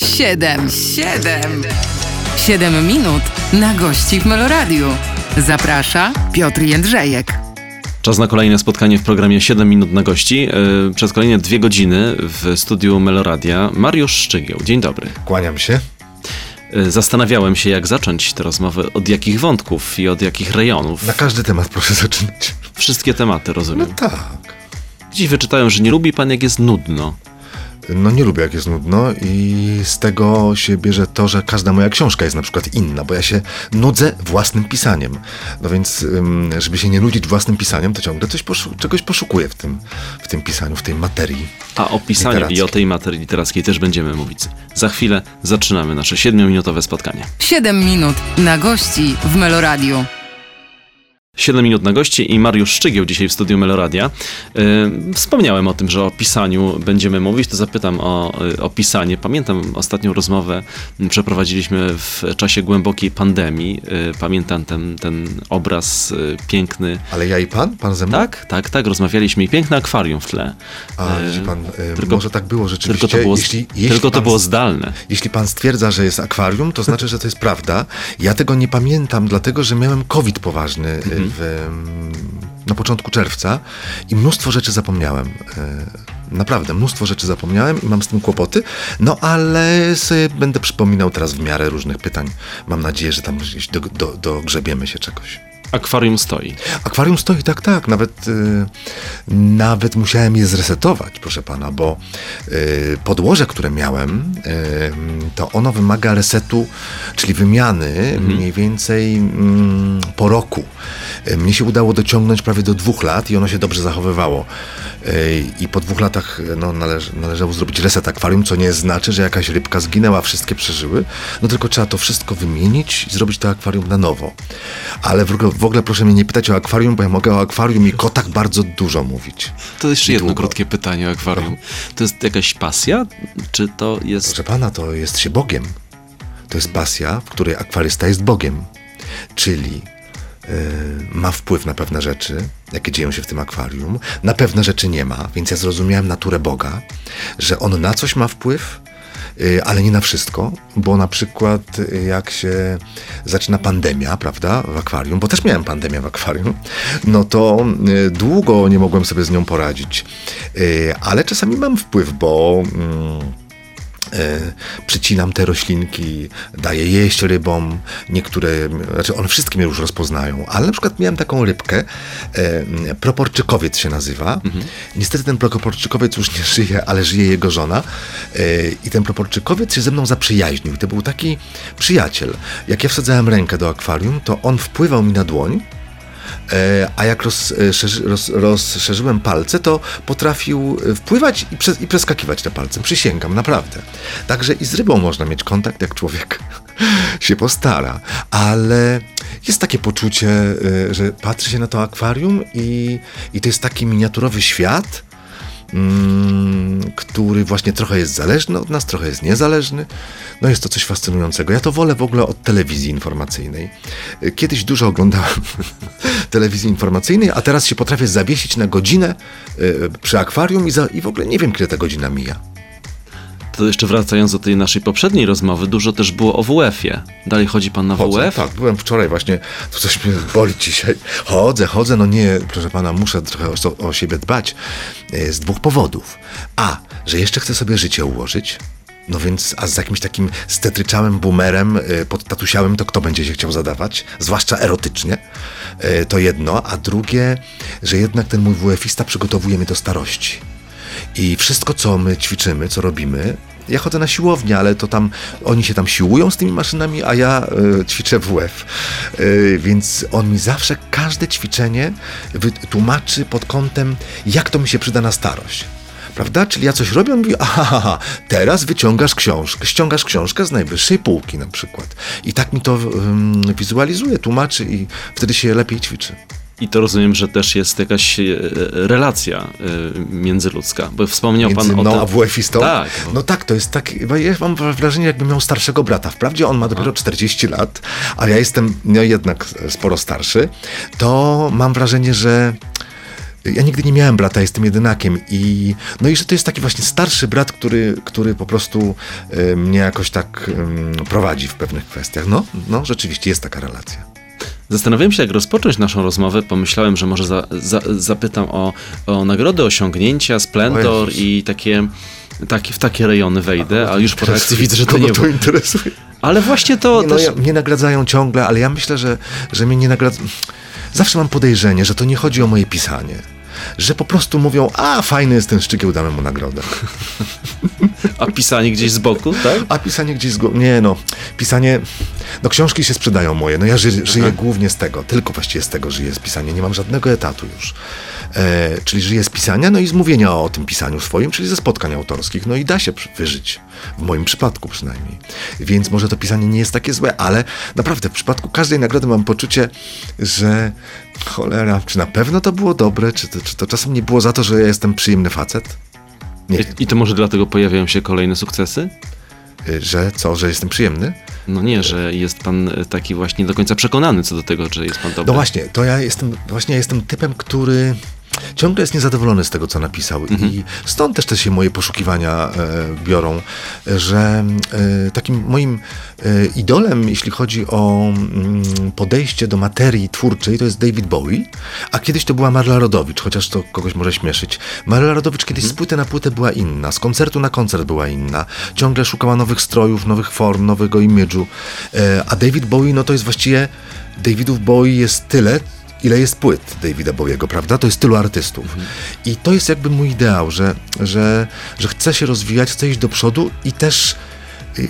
Siedem, siedem, siedem minut na gości w Meloradiu. Zaprasza Piotr Jędrzejek. Czas na kolejne spotkanie w programie 7 minut na gości. Yy, Przez kolejne dwie godziny w studiu Meloradia Mariusz Szczygieł. Dzień dobry. Kłaniam się. Yy, Zastanawiałem się, jak zacząć tę rozmowę, od jakich wątków i od jakich rejonów. Na każdy temat proszę zaczynać. Wszystkie tematy, No rozumiem. tak. Dziś wyczytałem, że nie lubi pan, jak jest nudno. No nie lubię jak jest nudno i z tego się bierze to, że każda moja książka jest na przykład inna, bo ja się nudzę własnym pisaniem. No więc, żeby się nie nudzić własnym pisaniem, to ciągle coś poszu- czegoś poszukuję w tym, w tym pisaniu, w tej materii. A o pisaniu i o tej materii literackiej też będziemy mówić. Za chwilę zaczynamy nasze 7-minutowe spotkanie. Siedem minut na gości w Meloradiu. 7 minut na gości i Mariusz Szczygieł dzisiaj w studiu Meloradia. Yy, wspomniałem o tym, że o pisaniu będziemy mówić, to zapytam o, y, o pisanie. Pamiętam ostatnią rozmowę m, przeprowadziliśmy w czasie głębokiej pandemii. Yy, pamiętam ten, ten obraz piękny. Ale ja i pan? Pan ze mną? Tak, tak, tak, rozmawialiśmy i piękne akwarium w tle. A, Yy, widzi pan, tylko- może tak było rzeczywiście. Tylko to było, jeśli, jeśli tylko to było zdalne. Jeśli pan stwierdza, że jest akwarium, to znaczy, że to jest prawda. Ja tego nie pamiętam, dlatego że miałem COVID poważny y, Mhm. w, na początku czerwca i mnóstwo rzeczy zapomniałem. Y, Naprawdę, mnóstwo rzeczy zapomniałem i mam z tym kłopoty, no ale sobie będę przypominał teraz w miarę różnych pytań. Mam nadzieję, że tam gdzieś do, do, dogrzebiemy się czegoś. Akwarium stoi. Akwarium stoi, tak, tak. Nawet, y, nawet musiałem je zresetować, proszę pana, bo y, podłoże, które miałem, y, to ono wymaga resetu, czyli wymiany mniej więcej mm, po roku. Y, Mnie się udało dociągnąć prawie do dwóch lat i ono się dobrze zachowywało. I po dwóch latach no, należ, należało zrobić reset akwarium, co nie znaczy, że jakaś rybka zginęła, wszystkie przeżyły. No tylko trzeba to wszystko wymienić i zrobić to akwarium na nowo. Ale w ogóle, w ogóle proszę mnie nie pytać o akwarium, bo ja mogę o akwarium i kotach bardzo dużo mówić. To jeszcze jedno długo. krótkie pytanie o akwarium. To jest jakaś pasja? Czy to jest Proszę pana, to jest się Bogiem. To jest pasja, w której akwarysta jest Bogiem. Czyli ma wpływ na pewne rzeczy, jakie dzieją się w tym akwarium. Na pewne rzeczy nie ma, więc ja zrozumiałem naturę Boga, że on na coś ma wpływ, yy, ale nie na wszystko, bo na przykład yy, jak się zaczyna pandemia, prawda, w akwarium, bo też miałem pandemię w akwarium, no to długo nie mogłem sobie z nią poradzić. Ale czasami mam wpływ, bo... mm, przycinam te roślinki, daję jeść rybom, niektóre, znaczy one wszystkie mnie już rozpoznają, ale na przykład miałem taką rybkę, e, proporczykowiec się nazywa. Niestety ten proporczykowiec już nie żyje, ale żyje jego żona e, i ten proporczykowiec się ze mną zaprzyjaźnił. To był taki przyjaciel. Jak ja wsadzałem rękę do akwarium, to on wpływał mi na dłoń, E, a jak rozszerzy, roz, rozszerzyłem palce, to potrafił e, wpływać i, i przeskakiwać te palce. Przysięgam, naprawdę. Także i z rybą można mieć kontakt, jak człowiek się postara. Ale jest takie poczucie, e, że patrzy się na to akwarium i, i to jest taki miniaturowy świat, który właśnie trochę jest zależny od nas, trochę jest niezależny. No jest to coś fascynującego. Ja to wolę w ogóle od telewizji informacyjnej. Kiedyś dużo oglądałem telewizji informacyjnej, a teraz się potrafię zawiesić na godzinę y, przy akwarium i, za, i w ogóle nie wiem, kiedy ta godzina mija. To jeszcze wracając do tej naszej poprzedniej rozmowy, dużo też było o WF-ie. Dalej chodzi pan na Chodzę, WF? tak, byłem wczoraj właśnie, tu coś mnie boli dzisiaj. Chodzę, chodzę, no nie, proszę pana, muszę trochę o, o siebie dbać e, z dwóch powodów. A, że jeszcze chcę sobie życie ułożyć, no więc, a z jakimś takim stetryczałym boomerem, e, podtatusiałem, to kto będzie się chciał zadawać? Zwłaszcza erotycznie. E, To jedno. A drugie, że jednak ten mój WF-ista przygotowuje mnie do starości. I wszystko, co my ćwiczymy, co robimy, ja chodzę na siłownię, ale to tam, oni się tam siłują z tymi maszynami, a ja y, ćwiczę WF. Y, więc on mi zawsze każde ćwiczenie wytłumaczy pod kątem, jak to mi się przyda na starość. Prawda? Czyli ja coś robię, on mówi, aha, teraz wyciągasz książkę, ściągasz książkę z najwyższej półki na przykład. I tak mi to ym, wizualizuje, tłumaczy i wtedy się lepiej ćwiczy. I to rozumiem, że też jest jakaś e, relacja e, międzyludzka, bo wspomniał Między pan o mną tym... a WF-istą? Tak. No tak, to jest tak, bo ja mam wrażenie, jakbym miał starszego brata. Wprawdzie on ma dopiero 40 lat, ale ja jestem no, jednak sporo starszy. To mam wrażenie, że ja nigdy nie miałem brata, jestem jedynakiem i no i że to jest taki właśnie starszy brat, który, który po prostu y, mnie jakoś tak y, prowadzi w pewnych kwestiach. No, no, rzeczywiście jest taka relacja. Zastanawiałem się, jak rozpocząć naszą rozmowę. Pomyślałem, że może za, za, zapytam o, o nagrody, osiągnięcia, splendor i takie, takie, w takie rejony wejdę, a już po reakcji widzę, że to nie to interesuje. Ale właśnie to Nie, no, też... ja, mnie nagradzają ciągle, ale ja myślę, że, że mnie nie nagradzają. Zawsze mam podejrzenie, że to nie chodzi o moje pisanie. Że po prostu mówią, a fajny jest ten szczygieł, damy mu nagrodę. A pisanie gdzieś z boku, tak? A pisanie gdzieś z głowy. Nie no, pisanie. No książki się sprzedają moje. No ja ży, żyję głównie z tego, tylko właściwie z tego żyję z pisania. Nie mam żadnego etatu już. E, czyli żyję z pisania, no i z mówienia o tym pisaniu swoim, czyli ze spotkań autorskich. No i da się wyżyć. W moim przypadku przynajmniej. Więc może to pisanie nie jest takie złe, ale naprawdę w przypadku każdej nagrody mam poczucie, że cholera, czy na pewno to było dobre, czy to, czy to czasem nie było za to, że ja jestem przyjemny facet? Nie, I, I to może dlatego pojawiają się kolejne sukcesy? y, że co, że jestem przyjemny? No nie, że jest pan e, taki właśnie do końca przekonany co do tego, że jest pan dobry. No właśnie, to ja jestem, właśnie ja jestem typem, który ciągle jest niezadowolony z tego, co napisał. I stąd też te się moje poszukiwania e, biorą, że e, takim moim e, idolem, jeśli chodzi o mm, podejście do materii twórczej, to jest David Bowie, a kiedyś to była Marla Rodowicz, chociaż to kogoś może śmieszyć. Marla Rodowicz kiedyś z płyty na płytę była inna, z koncertu na koncert była inna, ciągle szukała nowych strojów, nowych form, nowego imidżu, e, a David Bowie, no to jest właściwie Davidów Bowie jest tyle, ile jest płyt Davida Bowiego, prawda? To jest tylu artystów. I to jest jakby mój ideał, że, że, że chcę się rozwijać, chcę iść do przodu i też y,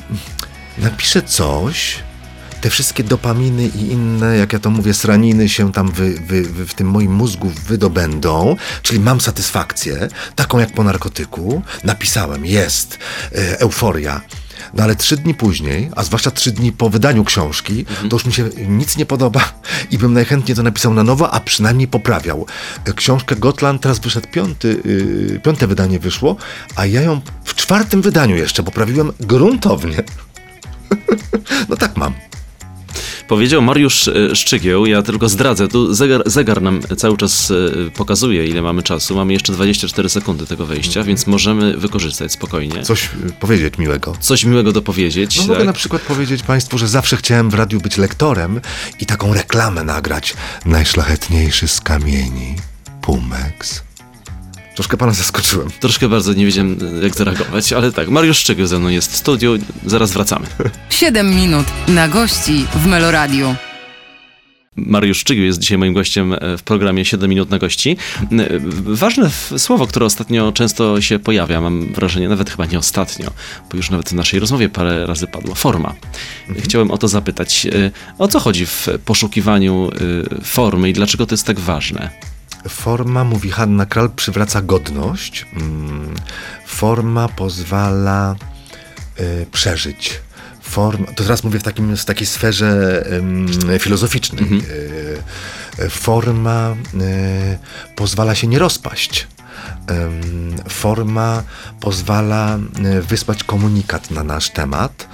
napiszę coś, te wszystkie dopaminy i inne, jak ja to mówię, sraniny się tam wy, wy, wy, w tym moim mózgu wydobędą, czyli mam satysfakcję, taką jak po narkotyku, napisałem, jest, e, euforia. No ale trzy dni później, a zwłaszcza trzy dni po wydaniu książki, to już mi się nic nie podoba i bym najchętniej to napisał na nowo, a przynajmniej poprawiał. Książkę Gotland teraz wyszedł piąty, yy, piąte wydanie wyszło, a ja ją w czwartym wydaniu jeszcze poprawiłem gruntownie. no tak mam. Powiedział Mariusz e, Szczygieł, ja tylko zdradzę, tu zegar, zegar nam cały czas e, pokazuje, ile mamy czasu. Mamy jeszcze 24 sekundy tego wejścia, więc możemy wykorzystać spokojnie. Coś y, powiedzieć miłego. Coś miłego dopowiedzieć. No tak? mogę na przykład powiedzieć Państwu, że zawsze chciałem w radiu być lektorem i taką reklamę nagrać. Najszlachetniejszy z kamieni, Pumex. Troszkę Pana zaskoczyłem. Troszkę bardzo nie wiedziałem, jak zareagować, ale tak, Mariusz Szczygieł ze mną jest w studiu, zaraz wracamy. 7 minut na gości w Meloradiu. Mariusz Szczygieł jest dzisiaj moim gościem e, w programie 7 minut na gości. E, Ważne słowo, które ostatnio często się pojawia, mam wrażenie, nawet chyba nie ostatnio, bo już nawet w naszej rozmowie parę razy padło, forma. Chciałem o to zapytać, e, o co chodzi w poszukiwaniu formy i dlaczego to jest tak ważne? Forma, mówi Hanna Kral, przywraca godność. Mm, Forma pozwala y, przeżyć. Forma, to teraz mówię w, takim, w takiej sferze filozoficznej. Y, y, forma y, pozwala się nie rozpaść. Forma pozwala wysłać komunikat na nasz temat.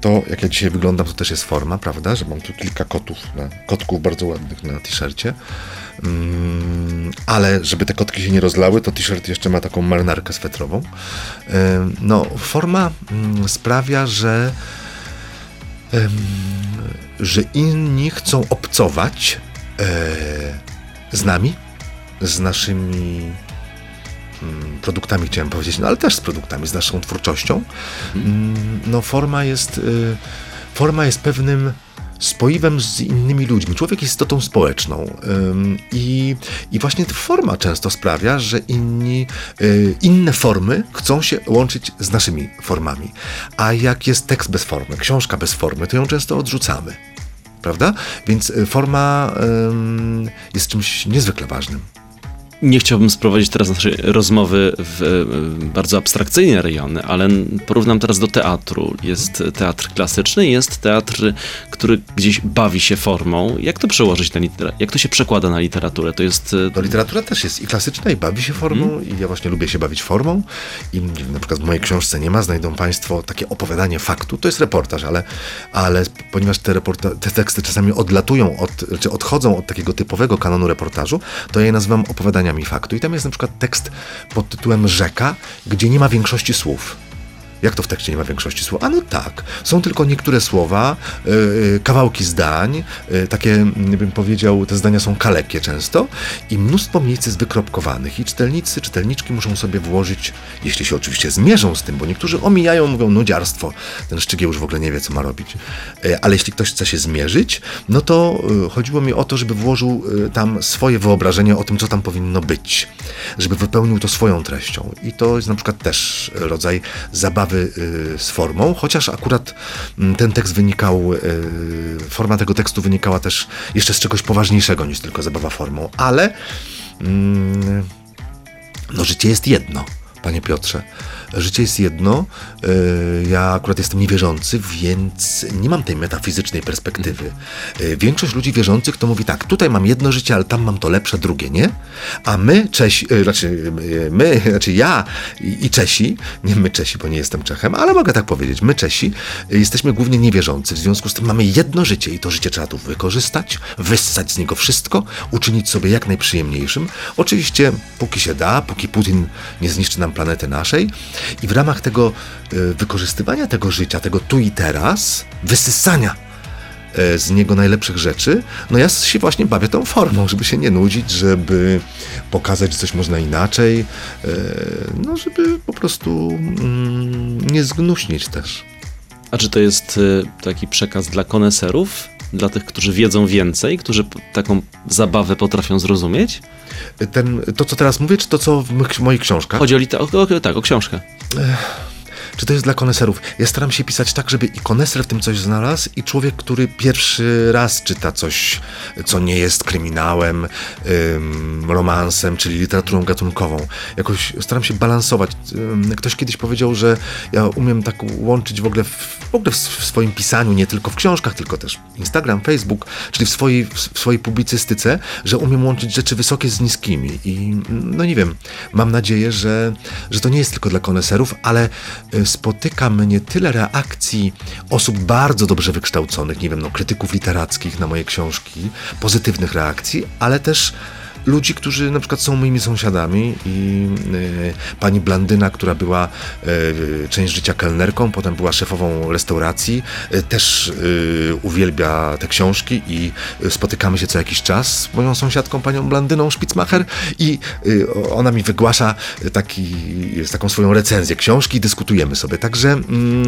To, jak ja dzisiaj wyglądam, to też jest forma, prawda? Że mam tu kilka kotów, na, kotków bardzo ładnych na t-shircie. Mm, ale żeby te kotki się nie rozlały, to t-shirt jeszcze ma taką marynarkę swetrową. No, forma mm, sprawia, że że inni chcą obcować e, z nami, z naszymi produktami, chciałem powiedzieć, no ale też z produktami, z naszą twórczością. Mm, No forma jest, y, forma jest pewnym spoiwem z innymi ludźmi. Człowiek jest istotą społeczną i, i właśnie ta forma często sprawia, że inni, y, inne formy chcą się łączyć z naszymi formami. A jak jest tekst bez formy, książka bez formy, to ją często odrzucamy. Prawda? Więc y, forma jest czymś niezwykle ważnym. Nie chciałbym sprowadzić teraz naszej rozmowy w e, bardzo abstrakcyjne rejony, ale porównam teraz do teatru. Jest teatr klasyczny, jest teatr, który gdzieś bawi się formą. Jak to przełożyć na literaturę? Jak to się przekłada na literaturę? To jest... e, No literatura też jest i klasyczna, i bawi się formą, Mhm. i ja właśnie lubię się bawić formą. I na przykład w mojej książce nie ma, znajdą Państwo takie opowiadanie faktu. To jest reportaż, ale, ale ponieważ te, reporta- te teksty czasami odlatują, od, czy odchodzą od takiego typowego kanonu reportażu, to ja je nazywam opowiadaniami faktu. I tam jest na przykład tekst pod tytułem Rzeka, gdzie nie ma większości słów. Jak to w tekście nie ma większości słów? A no tak, są tylko niektóre słowa, yy, kawałki zdań, yy, takie, mm, bym powiedział, te zdania są kalekie często i mnóstwo miejsc jest wykropkowanych i czytelnicy, czytelniczki muszą sobie włożyć, jeśli się oczywiście zmierzą z tym, bo niektórzy omijają, mówią nudziarstwo, ten Szczygiełusz w ogóle nie wie, co ma robić. Yy, ale jeśli ktoś chce się zmierzyć, no to yy, chodziło mi o to, żeby włożył yy, tam swoje wyobrażenie o tym, co tam powinno być, żeby wypełnił to swoją treścią i to jest na przykład też rodzaj zabawy y, z formą, chociaż akurat mm, ten tekst wynikał, y, forma tego tekstu wynikała też jeszcze z czegoś poważniejszego niż tylko zabawa formą, ale mm, no życie jest jedno, panie Piotrze. Życie jest jedno. y, Ja akurat jestem niewierzący, więc nie mam tej metafizycznej perspektywy. Y, Większość ludzi wierzących to mówi tak, tutaj mam jedno życie, ale tam mam to lepsze, drugie nie. A my, Czesi, y, znaczy my, znaczy ja i Czesi, nie my Czesi, bo nie jestem Czechem, ale mogę tak powiedzieć, my Czesi jesteśmy głównie niewierzący, w związku z tym mamy jedno życie i to życie trzeba tu wykorzystać, wyssać z niego wszystko, uczynić sobie jak najprzyjemniejszym. Oczywiście, póki się da, póki Putin nie zniszczy nam planety naszej i w ramach tego y, wykorzystywania tego życia, tego tu i teraz, wysysania e, z niego najlepszych rzeczy, no ja się właśnie bawię tą formą, żeby się nie nudzić, żeby pokazać, że coś można inaczej, e, no żeby po prostu mm, nie zgnuśnić też. A czy to jest taki przekaz dla koneserów? Dla tych, którzy wiedzą więcej, którzy taką zabawę potrafią zrozumieć? Ten, to, co teraz mówię, czy to, co w moich książkach? Chodzi o, liter- o, o, tak, o książkę. Czy to jest dla koneserów? Ja staram się pisać tak, żeby i koneser w tym coś znalazł, i człowiek, który pierwszy raz czyta coś, co nie jest kryminałem, ym, romansem, czyli literaturą gatunkową. Jakoś staram się balansować. Ym, ktoś kiedyś powiedział, że ja umiem tak łączyć w ogóle w, w, ogóle w, swoim pisaniu, nie tylko w książkach, tylko też Instagram, Facebook, czyli w swojej, w swojej publicystyce, że umiem łączyć rzeczy wysokie z niskimi. I no nie wiem, mam nadzieję, że, że to nie jest tylko dla koneserów, ale y, spotyka mnie tyle reakcji osób bardzo dobrze wykształconych, nie wiem, no, krytyków literackich na moje książki, pozytywnych reakcji, ale też ludzi, którzy na przykład są moimi sąsiadami i y, pani Blandyna, która była y, część życia kelnerką, potem była szefową restauracji, y, też uwielbia te książki i spotykamy się co jakiś czas z moją sąsiadką, panią Blandyną Spicmacher i ona mi wygłasza taki, taką swoją recenzję książki i dyskutujemy sobie. Także mm,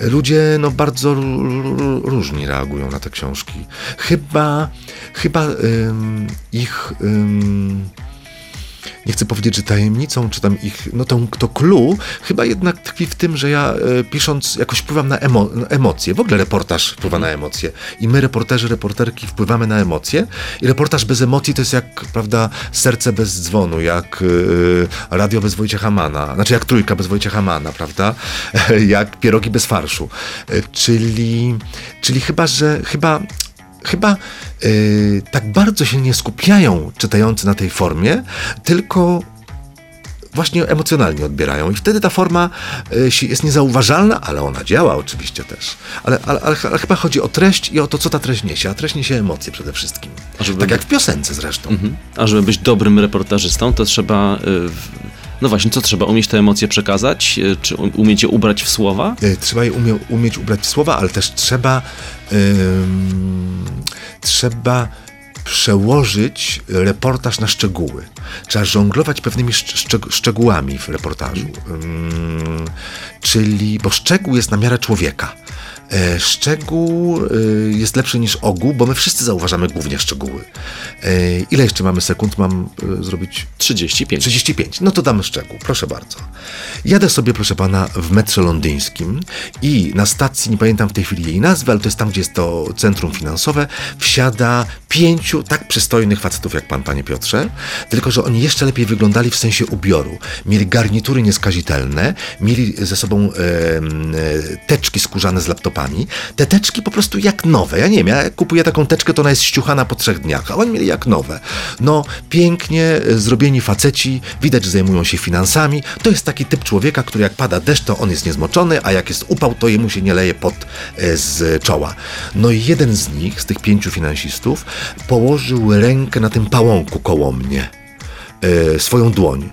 ludzie no, bardzo różni reagują na te książki. Chyba, chyba ich nie chcę powiedzieć, że tajemnicą, czy tam ich, no to, to clue chyba jednak tkwi w tym, że ja e, pisząc jakoś wpływam na, emo, emocje. W ogóle reportaż wpływa na emocje. I my, reporterzy, reporterki, wpływamy na emocje. I reportaż bez emocji to jest jak, prawda, serce bez dzwonu, jak e, radio bez Wojciecha Mana, znaczy jak trójka bez Wojciecha Mana, prawda? jak pierogi bez farszu. E, czyli, czyli chyba, że chyba chyba y, tak bardzo się nie skupiają czytający na tej formie, tylko właśnie emocjonalnie odbierają i wtedy ta forma y, jest niezauważalna, ale ona działa oczywiście też. Ale, ale, ale, ch- ale chyba chodzi o treść i o to, co ta treść niesie, a treść niesie emocje przede wszystkim. Tak jak w piosence zresztą. Mhm. A żeby być dobrym reportażystą, to trzeba. y, w- No właśnie, co trzeba? Umieć te emocje przekazać? Y, Czy um- umieć je ubrać w słowa? Y, Trzeba je umie, umieć ubrać w słowa, ale też trzeba ym, trzeba przełożyć reportaż na szczegóły. Trzeba żonglować pewnymi szcz- szczeg- szczegółami w reportażu. Ym, czyli, bo szczegół jest na miarę człowieka. E, Szczegół y, jest lepszy niż ogół, bo my wszyscy zauważamy głównie szczegóły. E, Ile jeszcze mamy sekund? Mam zrobić 35. 35. No to damy szczegół, proszę bardzo. Jadę sobie, proszę pana, w metrze londyńskim i na stacji, nie pamiętam w tej chwili jej nazwy, ale to jest tam, gdzie jest to centrum finansowe, wsiada pięciu tak przystojnych facetów jak pan, panie Piotrze, tylko że oni jeszcze lepiej wyglądali w sensie ubioru. Mieli garnitury nieskazitelne, mieli ze sobą e, teczki skórzane z laptopami, Te teczki po prostu jak nowe. Ja nie wiem, ja kupuję taką teczkę, to ona jest ściuchana po trzech dniach, a oni mieli jak nowe. No, pięknie e, zrobieni faceci, widać, że zajmują się finansami. To jest taki typ człowieka, który jak pada deszcz, to on jest niezmoczony, a jak jest upał, to jemu się nie leje pot e, z czoła. No i jeden z nich, z tych pięciu finansistów, położył rękę na tym pałąku koło mnie, e, swoją dłoń.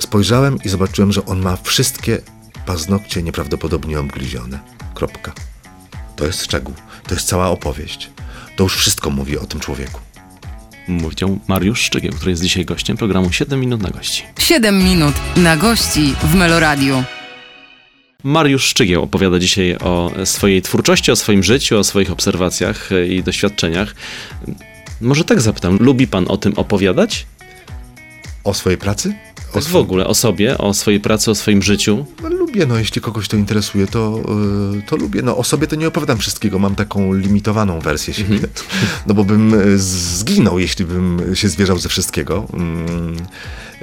Spojrzałem i zobaczyłem, że on ma wszystkie paznokcie nieprawdopodobnie obgryzione. Kropka. To jest szczegół. To jest cała opowieść. To już wszystko mówi o tym człowieku. Mówił Mariusz Szczygieł, który jest dzisiaj gościem programu 7 minut na gości. 7 minut na gości w Meloradiu. Mariusz Szczygieł opowiada dzisiaj o swojej twórczości, o swoim życiu, o swoich obserwacjach i doświadczeniach. Może tak zapytam, lubi pan o tym opowiadać? O swojej pracy? Tak w ogóle, o sobie, o swojej pracy, o swoim życiu? No, lubię, no jeśli kogoś to interesuje, to, yy, to lubię. No o sobie to nie opowiadam wszystkiego, mam taką limitowaną wersję siebie. No bo bym y, zginął, jeśli bym się zwierzał ze wszystkiego. Mm, y,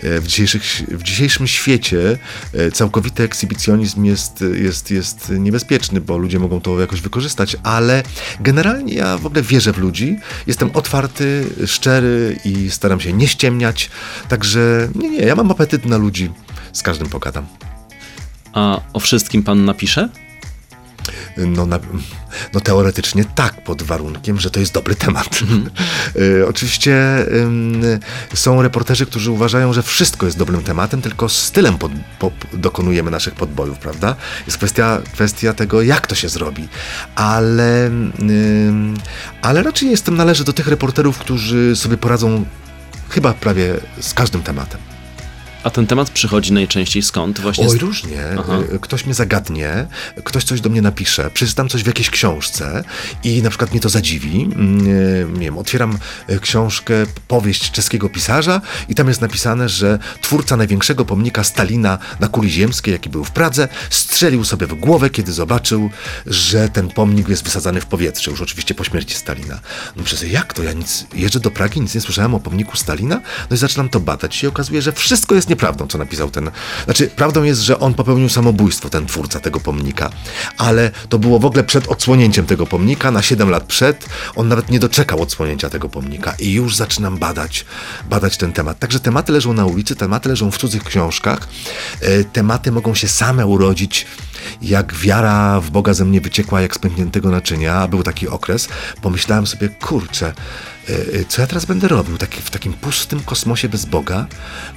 W, dzisiejszych, w dzisiejszym świecie y, całkowity ekshibicjonizm jest, jest, jest niebezpieczny, bo ludzie mogą to jakoś wykorzystać, ale generalnie ja w ogóle wierzę w ludzi, jestem otwarty, szczery i staram się nie ściemniać, także nie, nie, ja mam apetyt na ludzi, z każdym pogadam. A o wszystkim pan napisze? No, na, no teoretycznie tak, pod warunkiem, że to jest dobry temat. Y, Oczywiście są reporterzy, którzy uważają, że wszystko jest dobrym tematem, tylko stylem pod, po, dokonujemy naszych podbojów, prawda? Jest kwestia, kwestia tego, jak to się zrobi. Ale, ale raczej jestem, należę do tych reporterów, którzy sobie poradzą chyba prawie z każdym tematem. A ten temat przychodzi najczęściej skąd? Właśnie Oj, z... różnie. Aha. Y, Ktoś mnie zagadnie, ktoś coś do mnie napisze, przeczytam coś w jakiejś książce i na przykład mnie to zadziwi. Mm, y, Nie wiem, otwieram y, książkę, powieść czeskiego pisarza i tam jest napisane, że twórca największego pomnika Stalina na kuli ziemskiej, jaki był w Pradze, strzelił sobie w głowę, kiedy zobaczył, że ten pomnik jest wysadzany w powietrze, już oczywiście po śmierci Stalina. No przez jak to? Ja nic, jeżdżę do Pragi, nic nie słyszałem o pomniku Stalina? No i zaczynam to badać i się okazuje, że wszystko jest nieprawdą, co napisał ten... Znaczy, prawdą jest, że on popełnił samobójstwo, ten twórca tego pomnika, ale to było w ogóle przed odsłonięciem tego pomnika, na 7 lat przed, on nawet nie doczekał odsłonięcia tego pomnika i już zaczynam badać, badać ten temat. Także tematy leżą na ulicy, tematy leżą w cudzych książkach, e, tematy mogą się same urodzić, jak wiara w Boga ze mnie wyciekła jak z pękniętego naczynia, był taki okres, pomyślałem sobie, kurczę, co ja teraz będę robił w takim pustym kosmosie bez Boga?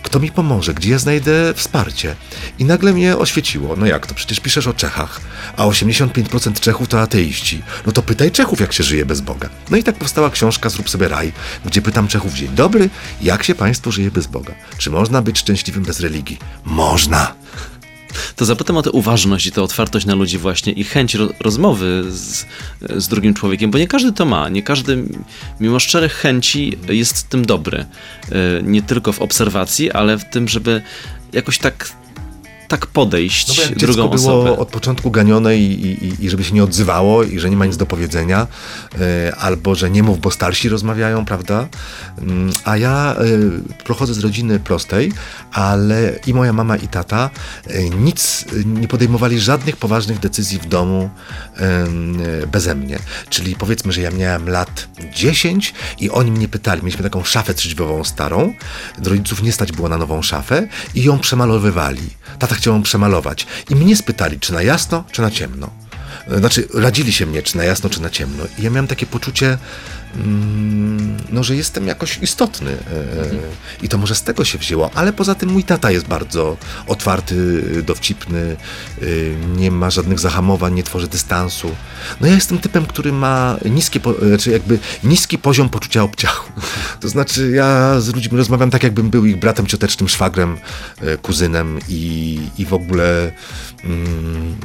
Kto mi pomoże? Gdzie ja znajdę wsparcie? I nagle mnie oświeciło. No jak to? Przecież piszesz o Czechach, a 85% Czechów to ateiści. No to pytaj Czechów, jak się żyje bez Boga. No i tak powstała książka Zrób sobie raj, gdzie pytam Czechów, dzień dobry, jak się państwo żyje bez Boga? Czy można być szczęśliwym bez religii? Można! To zapytam o tę uważność i tę otwartość na ludzi właśnie i chęć ro rozmowy z, z drugim człowiekiem, bo nie każdy to ma, nie każdy mimo szczerych chęci jest tym dobry. E, Nie tylko w obserwacji, ale w tym, żeby jakoś tak, tak podejść No drugą było osobę. od początku ganione i, i, i żeby się nie odzywało i że nie ma nic do powiedzenia, e, albo że nie mów, bo starsi rozmawiają, prawda? Mm, A ja e, pochodzę z rodziny prostej, ale i moja mama i tata e, nic nie podejmowali żadnych poważnych decyzji w domu beze mnie. Czyli powiedzmy, że ja miałem lat 10 i oni mnie pytali, mieliśmy taką szafę trzydźwiową starą, rodziców nie stać było na nową szafę i ją przemalowywali. Tata chciał ją przemalować i mnie spytali, czy na jasno, czy na ciemno. E, Znaczy, radzili się mnie, czy na jasno, czy na ciemno. I ja miałem takie poczucie, no, że jestem jakoś istotny. e, I to może z tego się wzięło, ale poza tym mój tata jest bardzo otwarty, dowcipny, e, nie ma żadnych zahamowań, nie tworzy dystansu. No ja jestem typem, który ma niskie, znaczy jakby niski poziom poczucia obciachu. To znaczy ja z ludźmi rozmawiam tak, jakbym był ich bratem, ciotecznym, szwagrem, e, kuzynem i, i w ogóle mm,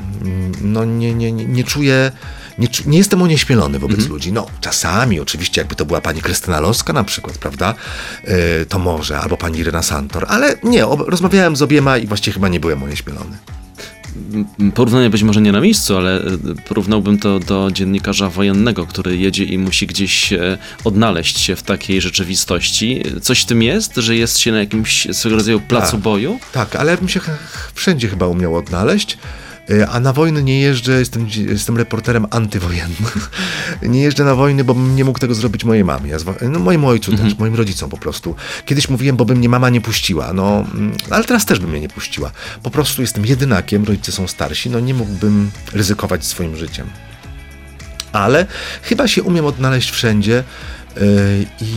no nie, nie, nie, nie czuję, nie, nie jestem onieśmielony wobec ludzi. No czasami oczywiście, jakby to była pani Krystyna Loska na przykład, prawda, e, to może, albo pani Irena Santor, ale nie, rozmawiałem z obiema i właściwie chyba nie byłem onieśmielony. Porównanie być może nie na miejscu, ale e, porównałbym to do dziennikarza wojennego, który jedzie i musi gdzieś e, odnaleźć się w takiej rzeczywistości. Coś w tym jest, że jest się na jakimś swego rodzaju placu Tak. boju? Tak, ale bym się wszędzie chyba umiał odnaleźć. E, A na wojny nie jeżdżę, jestem, jestem reporterem antywojennym. Nie jeżdżę na wojny, bo bym nie mógł tego zrobić mojej mamie. No, mojemu ojcu też, moim rodzicom po prostu. Kiedyś mówiłem, bo by mnie mama nie puściła, no, mm, ale teraz też by mnie nie puściła. Po prostu jestem jedynakiem, rodzice są starsi, no nie mógłbym ryzykować swoim życiem. Ale chyba się umiem odnaleźć wszędzie. Yy, I,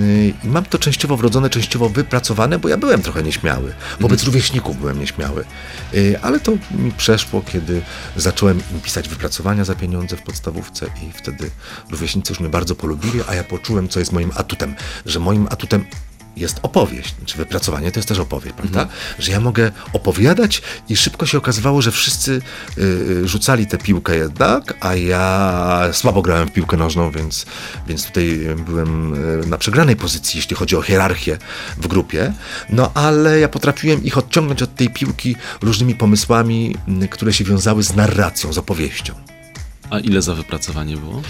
yy, I mam to częściowo wrodzone, częściowo wypracowane, bo ja byłem trochę nieśmiały. Wobec rówieśników byłem nieśmiały. Yy, Ale to mi przeszło, kiedy zacząłem im pisać wypracowania za pieniądze w podstawówce i wtedy rówieśnicy już mnie bardzo polubili, a ja poczułem, co jest moim atutem. Że moim atutem jest opowieść, czy wypracowanie to jest też opowieść, prawda? Że ja mogę opowiadać i szybko się okazywało, że wszyscy y, y, rzucali tę piłkę jednak, a ja słabo grałem w piłkę nożną, więc, więc tutaj byłem y, na przegranej pozycji, jeśli chodzi o hierarchię w grupie. No ale ja potrafiłem ich odciągnąć od tej piłki różnymi pomysłami, y, które się wiązały z narracją, z opowieścią. A ile za wypracowanie było?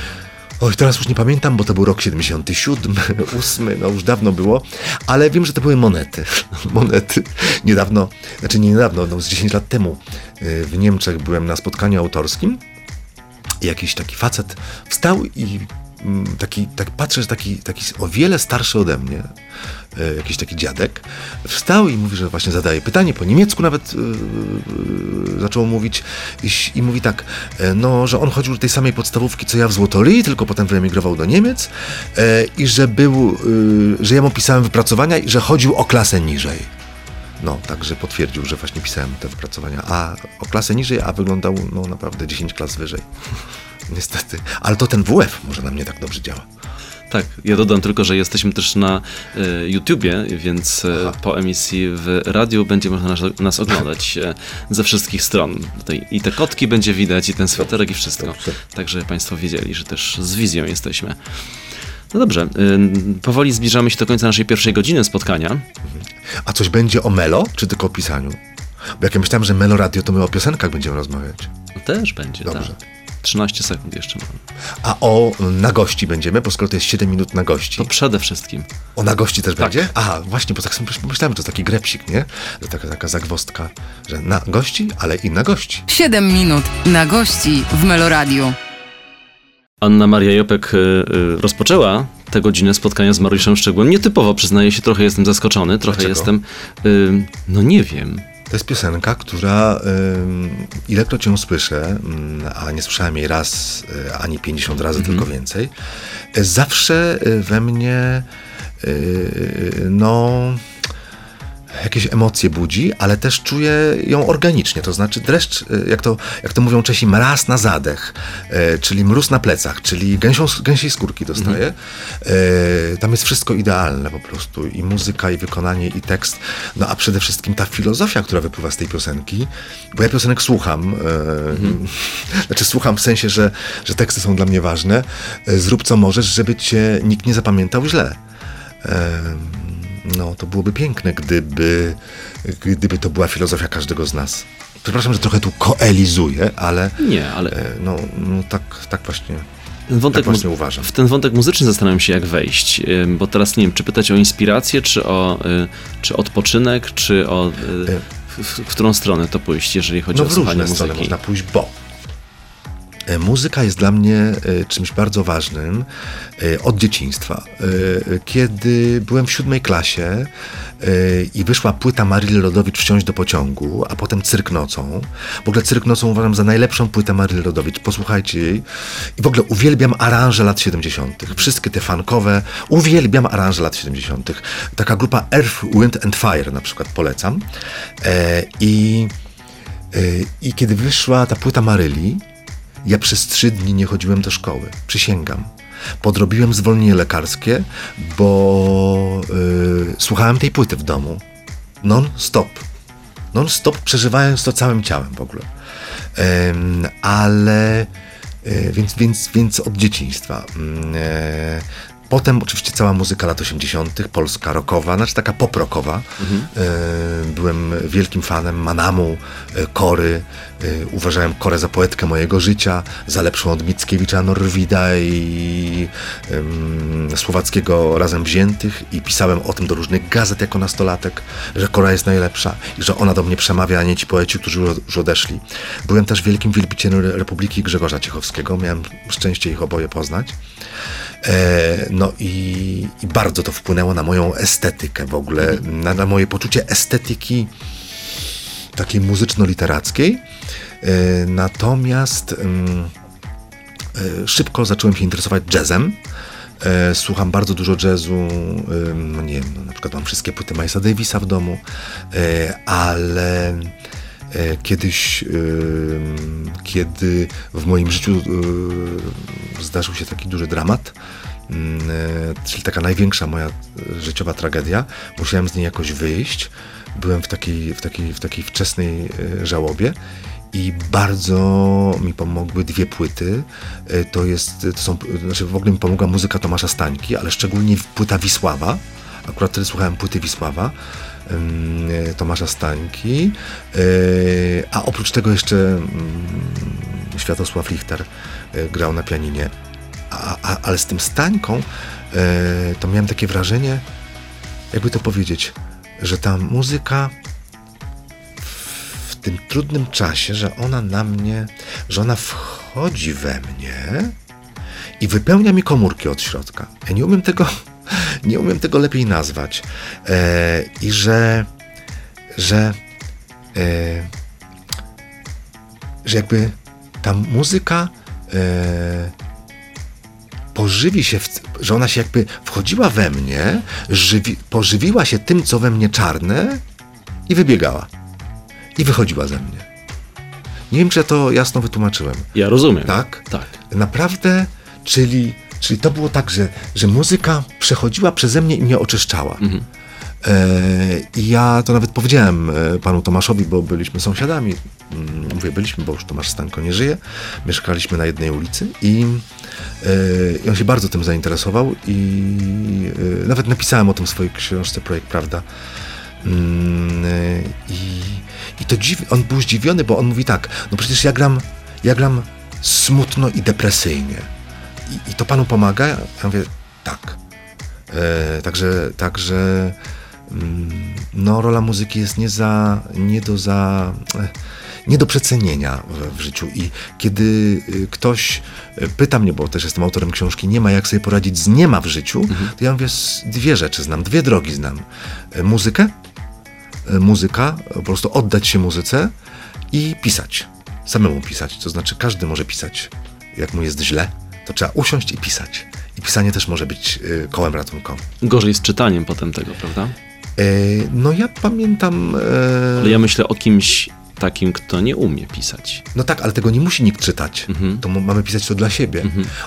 Oj, teraz już nie pamiętam, bo to był rok 77, 8, no już dawno było, ale wiem, że to były monety. Monety. Niedawno, znaczy nie niedawno, no z 10 lat temu y, w Niemczech byłem na spotkaniu autorskim i jakiś taki facet wstał i taki, tak patrzę, że taki, taki o wiele starszy ode mnie, e, jakiś taki dziadek, wstał i mówi, że właśnie zadaje pytanie, po niemiecku nawet e, zaczął mówić i, i mówi tak, no, że on chodził do tej samej podstawówki, co ja w Złotolii, tylko potem wyemigrował do Niemiec e, i że był, e, że ja mu pisałem wypracowania i że chodził o klasę niżej. No, także potwierdził, że właśnie pisałem te wypracowania, a o klasę niżej, a wyglądał no naprawdę 10 klas wyżej. Niestety. Ale to ten WF może na mnie tak dobrze działa. Tak, ja dodam tylko, że jesteśmy też na e, YouTubie, więc e, po emisji w radiu będzie można nas, nas oglądać e, ze wszystkich stron. Tutaj I te kotki będzie widać, i ten sweterek, i wszystko. dobrze. Także Państwo wiedzieli, że też z wizją jesteśmy. No dobrze, powoli zbliżamy się do końca naszej pierwszej godziny spotkania. A coś będzie o Melo, czy tylko o pisaniu? Bo jak ja myślałem, że Melo Radio, to my o piosenkach będziemy rozmawiać. Też będzie, Dobrze. tak. 13 sekund jeszcze mam. A o na gości będziemy, bo skoro to jest 7 minut na gości. To przede wszystkim. O na gości też Tak. będzie? Aha, właśnie, bo tak sobie pomyślałem, że to taki grepsik, nie? Że taka, taka zagwostka, że na gości, ale i na gości. 7 minut na gości w Meloradiu. Anna Maria Jopek y, y, rozpoczęła tę godzinę spotkania z Mariuszem Szczegółem. Nietypowo, przyznaję się, trochę jestem zaskoczony, trochę Dlaczego? jestem, y, no nie wiem. To jest piosenka, która ilekroć ją słyszę, ym, a nie słyszałem jej raz y, ani 50 razy, tylko więcej, y, zawsze y, we mnie no jakieś emocje budzi, ale też czuję ją organicznie, to znaczy dreszcz, y, jak to, jak to mówią Czesi, mraz na zadech, y, czyli mróz na plecach, czyli gęsią, gęsiej skórki dostaję. Y, Tam jest wszystko idealne po prostu, i muzyka, i wykonanie, i tekst, no a przede wszystkim ta filozofia, która wypływa z tej piosenki, bo ja piosenek słucham, y, znaczy słucham w sensie, że, że teksty są dla mnie ważne, zrób co możesz, żeby cię nikt nie zapamiętał źle. Em, No, to byłoby piękne, gdyby, gdyby to była filozofia każdego z nas. Przepraszam, że trochę tu koelizuję, ale Nie, ale e, no, no tak, tak właśnie. ten wątek tak właśnie uważam. w ten wątek muzyczny zastanawiam się, jak wejść, y, bo teraz nie wiem, czy pytać o inspirację, czy o y, czy odpoczynek, czy o... W, w, w którą stronę to pójść, jeżeli chodzi No o w słuchanie różne strony muzyki? można pójść, bo e, muzyka jest dla mnie e, czymś bardzo ważnym e, od dzieciństwa. E, Kiedy byłem w siódmej klasie e, i wyszła płyta Maryli Rodowicz Wsiąść do pociągu, a potem Cyrk nocą. W ogóle Cyrk nocą uważam za najlepszą płytę Maryli Rodowicz. Posłuchajcie jej. I w ogóle uwielbiam aranże lat 70. Wszystkie te funkowe. Uwielbiam aranże lat 70. Taka grupa Earth, Wind and Fire na przykład polecam. E, I I kiedy wyszła ta płyta Maryli, ja przez trzy dni nie chodziłem do szkoły. Przysięgam. Podrobiłem zwolnienie lekarskie, bo y, słuchałem tej płyty w domu. Non-stop. Non-stop przeżywając to całym ciałem w ogóle. Em, ale y, więc, więc, więc od dzieciństwa. Mm, e, Potem oczywiście cała muzyka lat 80., polska rockowa, znaczy taka pop-rockowa. E, byłem wielkim fanem Manamu, e, Kory. E, uważałem Korę za poetkę mojego życia, za lepszą od Mickiewicza, Norwida i em, Słowackiego razem wziętych i pisałem o tym do różnych gazet jako nastolatek, że Kora jest najlepsza i że ona do mnie przemawia, a nie ci poeci, którzy już odeszli. Byłem też wielkim wielbicielem Republiki Grzegorza Ciechowskiego, miałem szczęście ich oboje poznać. E, no i, i bardzo to wpłynęło na moją estetykę w ogóle, na, na moje poczucie estetyki takiej muzyczno-literackiej. E, natomiast ym, e, szybko zacząłem się interesować jazzem. E, Słucham bardzo dużo jazzu, nie wiem, no na przykład mam wszystkie płyty Milesa Davisa w domu, ale kiedyś, kiedy w moim życiu zdarzył się taki duży dramat, e, czyli taka największa moja życiowa tragedia, musiałem z niej jakoś wyjść. Byłem w takiej, w takiej, w takiej wczesnej żałobie i bardzo mi pomogły dwie płyty. E, To jest, to są, znaczy w ogóle mi pomogła muzyka Tomasza Stańki, ale szczególnie płyta Wisława. Akurat wtedy słuchałem płyty Wisława. e, Tomasza Stańki, E, a oprócz tego jeszcze mm, Światosław Lichter grał na pianinie. A, a, ale z tym Stańką to miałem takie wrażenie, jakby to powiedzieć, że ta muzyka tym trudnym czasie, że ona na mnie, że ona wchodzi we mnie i wypełnia mi komórki od środka. Ja nie umiem tego, nie umiem tego lepiej nazwać. E, I że, że, e, że jakby ta muzyka e, pożywi się, w, że ona się jakby wchodziła we mnie, żywi, pożywiła się tym, co we mnie czarne i wybiegała. I wychodziła ze mnie. Nie wiem, czy ja to jasno wytłumaczyłem. Ja rozumiem. Tak? Tak. Naprawdę, czyli, czyli to było tak, że, że muzyka przechodziła przeze mnie i mnie oczyszczała. E, I ja to nawet powiedziałem e, panu Tomaszowi, bo byliśmy sąsiadami. Mm, Mówię, byliśmy, bo już Tomasz Stanko nie żyje. Mieszkaliśmy na jednej ulicy i, e, i on się bardzo tym zainteresował i nawet napisałem o tym w swojej książce Projekt Prawda. Mm, e, I, i to dziw, on był zdziwiony, bo on mówi tak, no przecież ja gram, ja gram smutno i depresyjnie. I, i to panu pomaga? Ja mówię, tak. E, także, także mm, no, rola muzyki jest nie za, nie do za, e, nie do przecenienia w, w życiu i kiedy y, ktoś y, pyta mnie, bo też jestem autorem książki Nie ma jak sobie poradzić z nie ma w życiu, to ja mówię, dwie rzeczy znam, dwie drogi znam. E, Muzykę, e, muzyka, po prostu oddać się muzyce i pisać. Samemu pisać, to znaczy każdy może pisać. Jak mu jest źle, to trzeba usiąść i pisać. I pisanie też może być y, kołem ratunkowym. Gorzej z czytaniem potem tego, prawda? E, no ja pamiętam. e, Ale ja myślę o kimś takim, kto nie umie pisać. No tak, ale tego nie musi nikt czytać. Mhm. To mamy pisać to dla siebie.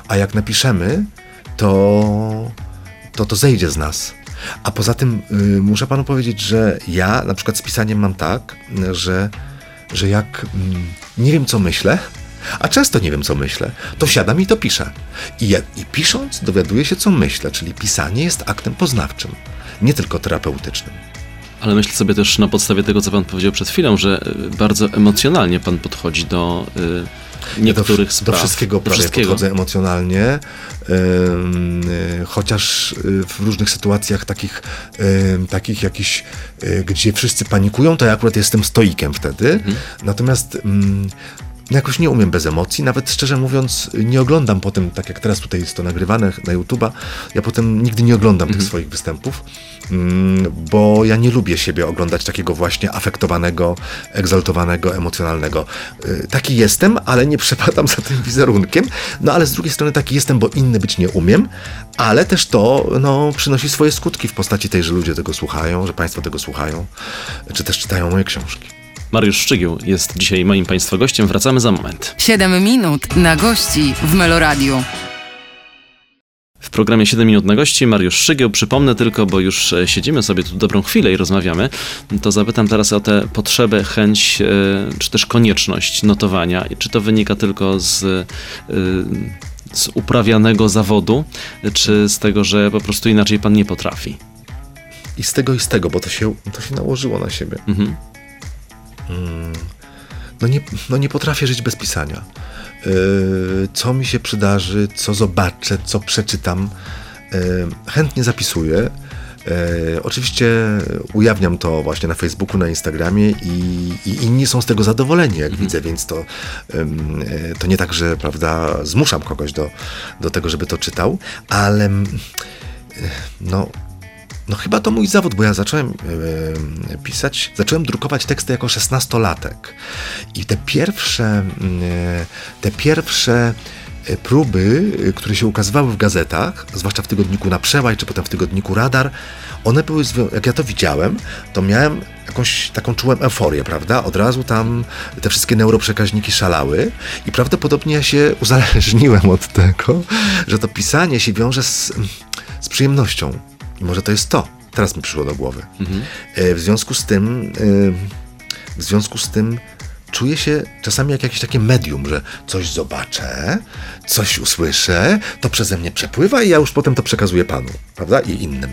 A jak napiszemy, to, to to zejdzie z nas. A poza tym y, muszę panu powiedzieć, że ja na przykład z pisaniem mam tak, że, że jak mm, nie wiem, co myślę, a często nie wiem, co myślę, to siadam i to piszę. I, I pisząc dowiaduję się, co myślę, czyli pisanie jest aktem poznawczym, nie tylko terapeutycznym. Ale myślę sobie też na podstawie tego, co pan powiedział przed chwilą, że y, bardzo emocjonalnie pan podchodzi do y, niektórych do, spraw. Do wszystkiego do wszystkiego. podchodzę emocjonalnie, y, chociaż y, w różnych sytuacjach takich, ym, takich jakichś, y, gdzie wszyscy panikują, to ja akurat jestem stoikiem wtedy. Mhm. Natomiast no jakoś nie umiem bez emocji, nawet szczerze mówiąc nie oglądam potem, tak jak teraz tutaj jest to nagrywane na YouTube'a, ja potem nigdy nie oglądam Mhm. tych swoich występów, mm, bo ja nie lubię siebie oglądać takiego właśnie afektowanego, egzaltowanego, emocjonalnego. Y, Taki jestem, ale nie przepadam za tym wizerunkiem, no ale z drugiej strony taki jestem, bo inny być nie umiem, ale też to no, przynosi swoje skutki w postaci tej, że ludzie tego słuchają, że państwo tego słuchają, czy też czytają moje książki. Mariusz Szczygieł jest dzisiaj moim państwa gościem. Wracamy za moment. 7 minut na gości w Meloradiu. W programie 7 minut na gości Mariusz Szczygieł. Przypomnę tylko, bo już e, siedzimy sobie tu dobrą chwilę i rozmawiamy, to zapytam teraz o tę potrzebę, chęć, e, czy też konieczność notowania. I czy to wynika tylko z e, z uprawianego zawodu, czy z tego, że po prostu inaczej pan nie potrafi? I z tego i z tego, bo to się, to się nałożyło na siebie. Mhm. No nie, no nie potrafię żyć bez pisania. Yy, co mi się przydarzy, co zobaczę, co przeczytam, yy, chętnie zapisuję. Yy, oczywiście ujawniam to właśnie na Facebooku, na Instagramie i, i inni są z tego zadowoleni, jak widzę, więc to, to nie tak, że prawda, zmuszam kogoś do, do tego, żeby to czytał, ale no, no chyba to mój zawód, bo ja zacząłem e, pisać, zacząłem drukować teksty jako szesnastolatek. I te pierwsze, e, te pierwsze próby, które się ukazywały w gazetach, zwłaszcza w tygodniku Na Przełaj, czy potem w tygodniku Radar, one były, jak ja to widziałem, to miałem jakąś taką, czułem euforię, prawda? Od razu tam te wszystkie neuroprzekaźniki szalały i prawdopodobnie ja się uzależniłem od tego, że to pisanie się wiąże z, z przyjemnością. I może to jest to. Teraz mi przyszło do głowy. E, W związku z tym, e, w związku z tym czuję się czasami jak jakieś takie medium, że coś zobaczę, coś usłyszę, to przeze mnie przepływa i ja już potem to przekazuję panu, prawda? I innym.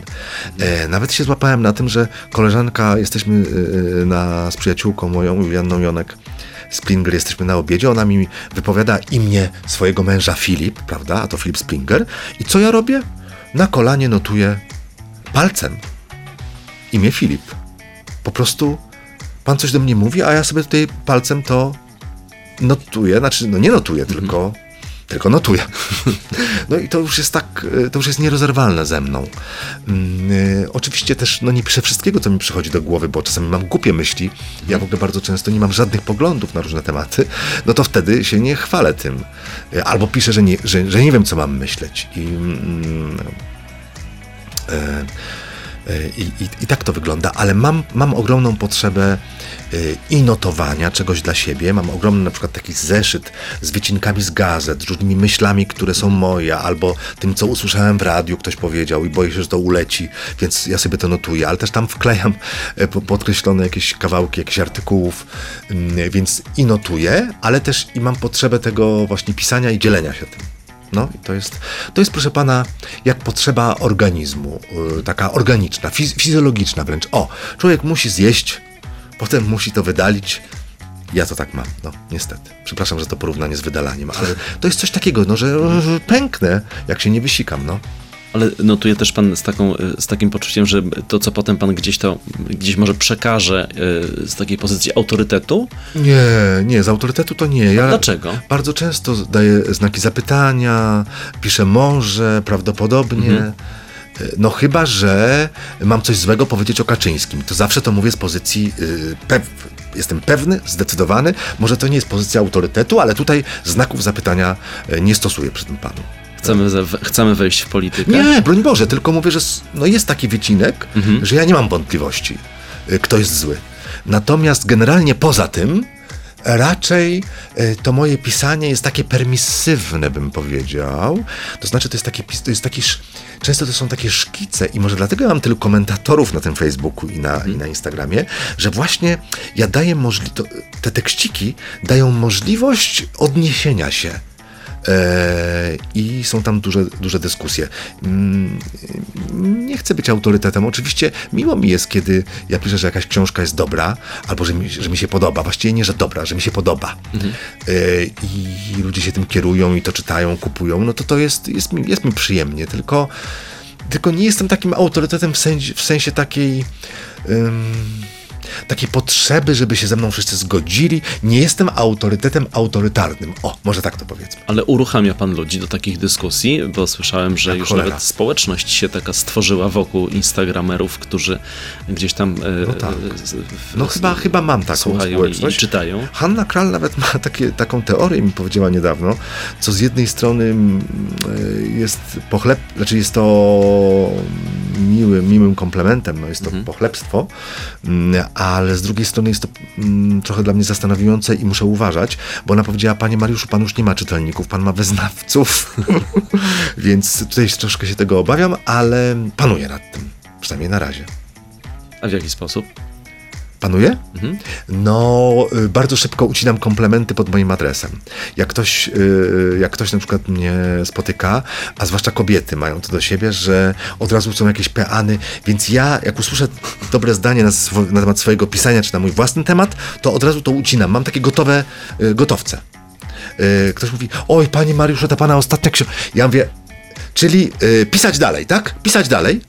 E, nawet się złapałem na tym, że koleżanka, jesteśmy e, na, z przyjaciółką moją, Julianną Jonek, Springer, jesteśmy na obiedzie, ona mi wypowiada imię swojego męża Filip, prawda? A to Filip Springer. I co ja robię? Na kolanie notuję palcem imię Filip. Po prostu pan coś do mnie mówi, a ja sobie tutaj palcem to notuję, znaczy no nie notuję, tylko, tylko notuję. No i to już jest tak, e, to już jest nierozerwalne ze mną. E, Oczywiście też no nie piszę wszystkiego, co mi przychodzi do głowy, bo czasami mam głupie myśli. Ja w ogóle bardzo często nie mam żadnych poglądów na różne tematy. No to wtedy się nie chwalę tym. E, Albo piszę, że nie, że, że nie wiem, co mam myśleć. I e, I, i, I tak to wygląda, ale mam, mam ogromną potrzebę e, i notowania czegoś dla siebie. Mam ogromny na przykład taki zeszyt z wycinkami z gazet, z różnymi myślami, które są moje, albo tym, co usłyszałem w radiu, ktoś powiedział i boję się, że to uleci, więc ja sobie to notuję, ale też tam wklejam e, po- podkreślone jakieś kawałki, jakichś artykułów, mm, więc i notuję, ale też i mam potrzebę tego właśnie pisania i dzielenia się tym. No i to jest, to jest proszę pana, jak potrzeba organizmu, yy, taka organiczna, fiz- fizjologiczna wręcz. O, człowiek musi zjeść, potem musi to wydalić. Ja to tak mam, no niestety. Przepraszam, że to porównanie z wydalaniem, ale to jest coś takiego, no, że że pęknę, jak się nie wysikam, no. Ale notuje też pan z, taką, y, z takim poczuciem, że to, co potem pan gdzieś to, gdzieś może przekaże y, z takiej pozycji autorytetu? Nie, nie, z autorytetu to nie. Ja Dlaczego? Bardzo często daję znaki zapytania, piszę może, prawdopodobnie. No chyba, że mam coś złego powiedzieć o Kaczyńskim. To zawsze to mówię z pozycji yy, pew- jestem pewny, zdecydowany. Może to nie jest pozycja autorytetu, ale tutaj znaków zapytania nie stosuję przy tym panu. Chcemy, ze- chcemy wejść w politykę? Nie, broń Boże, tylko mówię, że no jest taki wycinek, że ja nie mam wątpliwości, y, kto jest zły. Natomiast generalnie poza tym, raczej y, to moje pisanie jest takie permisywne, bym powiedział. To znaczy, to jest takie, to jest taki, często to są takie szkice i może dlatego ja mam tylu komentatorów na tym Facebooku i na, i na Instagramie, że właśnie ja daję możliwość, te tekściki dają możliwość odniesienia się. E, I są tam duże, duże dyskusje. Mm, Nie chcę być autorytetem. Oczywiście miło mi jest, kiedy ja piszę, że jakaś książka jest dobra, albo że mi, że mi się podoba. Właściwie nie, że dobra, że mi się podoba. E, I ludzie się tym kierują i to czytają, kupują. No to to jest, jest, mi, jest mi przyjemnie. Tylko, tylko nie jestem takim autorytetem w sensie, w sensie takiej. Takiej potrzeby, żeby się ze mną wszyscy zgodzili. Nie jestem autorytetem autorytarnym. O, może tak to powiedzmy. Ale uruchamia pan ludzi do takich dyskusji, bo słyszałem, że już cholera. nawet społeczność się taka stworzyła wokół instagramerów, którzy gdzieś tam e, No tak. e, No chyba, chyba mam taką słuchają i, społeczność. czytają. Hanna Kral nawet ma takie, taką teorię, mi powiedziała niedawno, co z jednej strony mm, y, jest pochleb, znaczy jest to miłym, miłym komplementem, no jest to pochlebstwo, mm, ale z drugiej strony jest to mm, trochę dla mnie zastanawiające i muszę uważać, bo ona powiedziała, panie Mariuszu, pan już nie ma czytelników, pan ma wyznawców, więc tutaj troszkę się tego obawiam, ale panuję nad tym, przynajmniej na razie. A w jaki sposób? Panuje? No, y, bardzo szybko ucinam komplementy pod moim adresem. Jak ktoś, y, jak ktoś na przykład mnie spotyka, a zwłaszcza kobiety mają to do siebie, że od razu są jakieś peany, więc ja, jak usłyszę dobre zdanie na, swo- na temat swojego pisania, czy na mój własny temat, to od razu to ucinam. Mam takie gotowe y, gotowce. Ktoś mówi, oj, panie Mariuszu, ta pana ostatnia książka. Ja mówię, czyli pisać dalej, tak? Pisać dalej.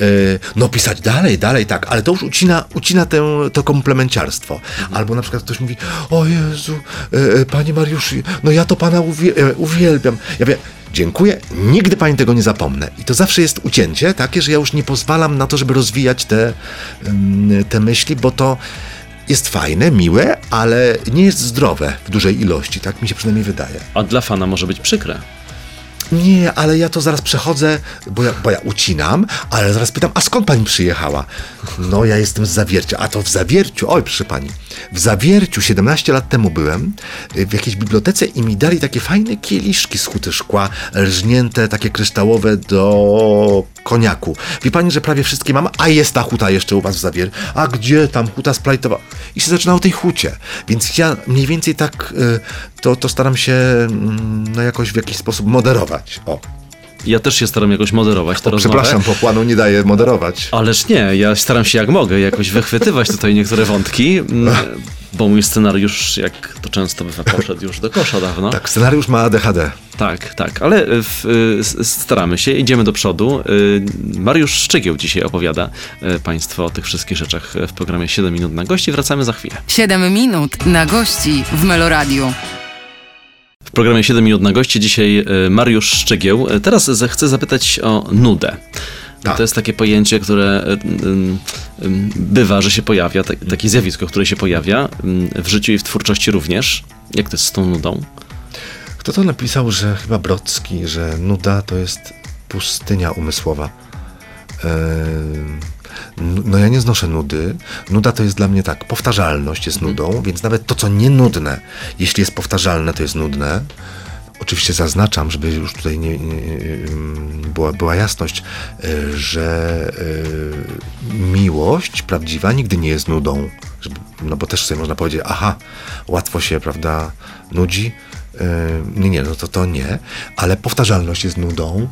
Y, no pisać dalej, dalej, tak, ale to już ucina, ucina tę, to komplemenciarstwo. Albo na przykład ktoś mówi, o Jezu, y, y, panie Mariuszu, no ja to pana y, uwielbiam. Ja wiem, dziękuję, nigdy pani tego nie zapomnę. I to zawsze jest ucięcie takie, że ja już nie pozwalam na to, żeby rozwijać te, ym, te myśli, bo to jest fajne, miłe, ale nie jest zdrowe w dużej ilości, tak mi się przynajmniej wydaje. A dla fana może być przykre. Nie, ale ja to zaraz przechodzę, bo ja, bo ja ucinam, ale zaraz pytam, a skąd pani przyjechała? No, ja jestem z Zawiercia. A to w Zawierciu, oj, proszę pani, w Zawierciu 17 lat temu byłem w jakiejś bibliotece i mi dali takie fajne kieliszki z huty szkła, rżnięte, takie kryształowe do koniaku. Wie pani, że prawie wszystkie mam, a jest ta huta jeszcze u was w Zawierciu. A gdzie tam huta splajtowa? I się zaczynało tej hucie. Więc ja mniej więcej tak y, to, to staram się mm, no, jakoś w jakiś sposób moderować. O, Ja też się staram jakoś moderować tę o rozmowę. przepraszam, po planu nie daję moderować. Ależ nie, ja staram się jak mogę jakoś wychwytywać tutaj niektóre wątki, bo mój scenariusz, jak to często bywa, poszedł już do kosza dawno. Tak, scenariusz ma ADHD. Tak, tak, ale w, y, s- staramy się, idziemy do przodu. Y, Mariusz Szczygieł dzisiaj opowiada Państwu o tych wszystkich rzeczach w programie 7 minut na gości. Wracamy za chwilę. 7 minut na gości w Meloradiu. W programie 7 minut na gości dzisiaj y, Mariusz Szczygieł. Y, Teraz chcę zapytać o nudę. Tak. To jest takie pojęcie, które y, bywa, że się pojawia, tak, takie zjawisko, które się pojawia w życiu i w twórczości również. Jak to jest z tą nudą? Kto to napisał, że chyba Brocki, że nuda to jest pustynia umysłowa. Nu- No ja nie znoszę nudy. Nuda to jest dla mnie tak, powtarzalność jest nudą, więc nawet to, co nie nudne, jeśli jest powtarzalne, to jest nudne. Oczywiście zaznaczam, żeby już tutaj nie, nie, ym, była, była jasność, y, że y, miłość prawdziwa nigdy nie jest nudą. No bo też sobie można powiedzieć, aha, łatwo się, prawda, nudzi. Y, Nie, nie, no to to nie, ale powtarzalność jest nudą.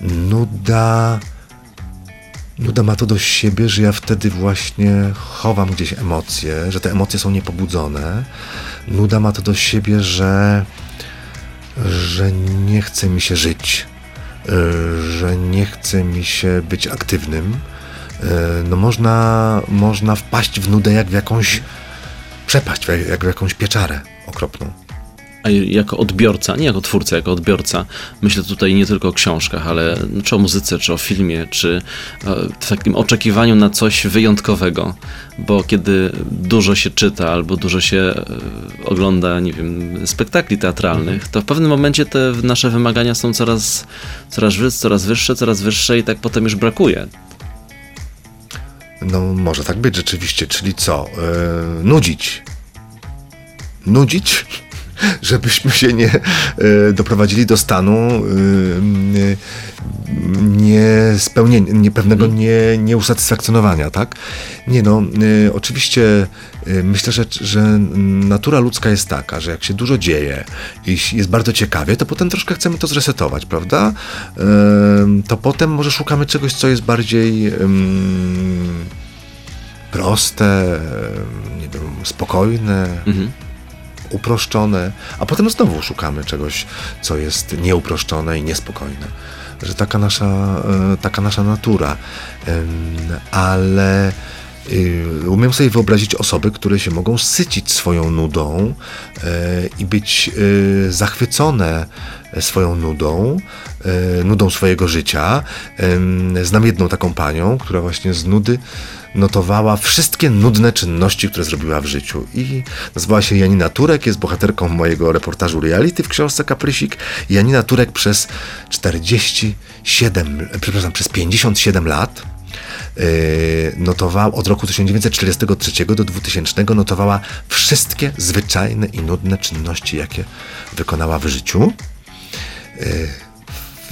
Nuda. Nuda ma to do siebie, że ja wtedy właśnie chowam gdzieś emocje, że te emocje są niepobudzone. Nuda ma to do siebie, że, że nie chce mi się żyć, y, że nie chce mi się być aktywnym. Y, No można, można wpaść w nudę jak w jakąś przepaść, jak w jakąś pieczarę okropną. A jako odbiorca, nie jako twórca, jako odbiorca, myślę tutaj nie tylko o książkach, ale czy o muzyce, czy o filmie, czy e, w takim oczekiwaniu na coś wyjątkowego, bo kiedy dużo się czyta albo dużo się e, ogląda, nie wiem, spektakli teatralnych, to w pewnym momencie te nasze wymagania są coraz, coraz, wy- coraz wyższe, coraz wyższe i tak potem już brakuje. No, może tak być rzeczywiście, czyli co? Yy, nudzić. Nudzić, żebyśmy się nie yy, doprowadzili do stanu niespełnienia, nie, pewnego nie, nieusatysfakcjonowania, tak? Nie no, yy, oczywiście yy, myślę, że, że natura ludzka jest taka, że jak się dużo dzieje i jest bardzo ciekawie, to potem troszkę chcemy to zresetować, prawda? To potem może szukamy czegoś, co jest bardziej... Proste, nie wiem, spokojne, Mhm. Uproszczone, a potem znowu szukamy czegoś, co jest nieuproszczone i niespokojne. Że taka nasza, e, taka nasza natura. Ale y, umiem sobie wyobrazić osoby, które się mogą sycić swoją nudą e, i być y, zachwycone swoją nudą, e, nudą swojego życia. Znam jedną taką panią, która właśnie z nudy notowała wszystkie nudne czynności, które zrobiła w życiu. I nazywała się Janina Turek, jest bohaterką mojego reportażu reality w książce Kaprysik. Janina Turek przez 47, przepraszam, przez 57 lat yy, notowała, od roku 1943 do 2000 notowała wszystkie zwyczajne i nudne czynności, jakie wykonała w życiu.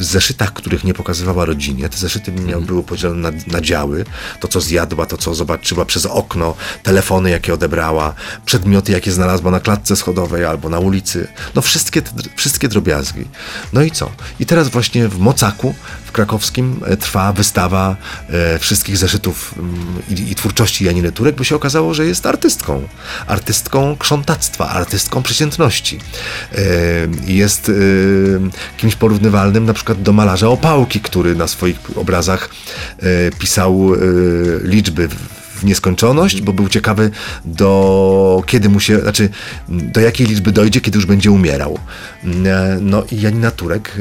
W zeszytach, których nie pokazywała rodzinie. Te zeszyty miały, były podzielone na, na działy. To, co zjadła, to, co zobaczyła przez okno, telefony, jakie odebrała, przedmioty, jakie znalazła na klatce schodowej albo na ulicy. No wszystkie, wszystkie drobiazgi. No i co? I teraz właśnie w Mocaku, w krakowskim, e, trwa wystawa e, wszystkich zeszytów mm, i, i twórczości Janiny Turek, bo się okazało, że jest artystką. Artystką krzątactwa, artystką przeciętności. E, Jest e, kimś porównywalnym na przykład do malarza Opałki, który na swoich obrazach e, pisał e, liczby w- nieskończoność, bo był ciekawy do kiedy mu się, znaczy do jakiej liczby dojdzie, kiedy już będzie umierał. E, No i Janina Turek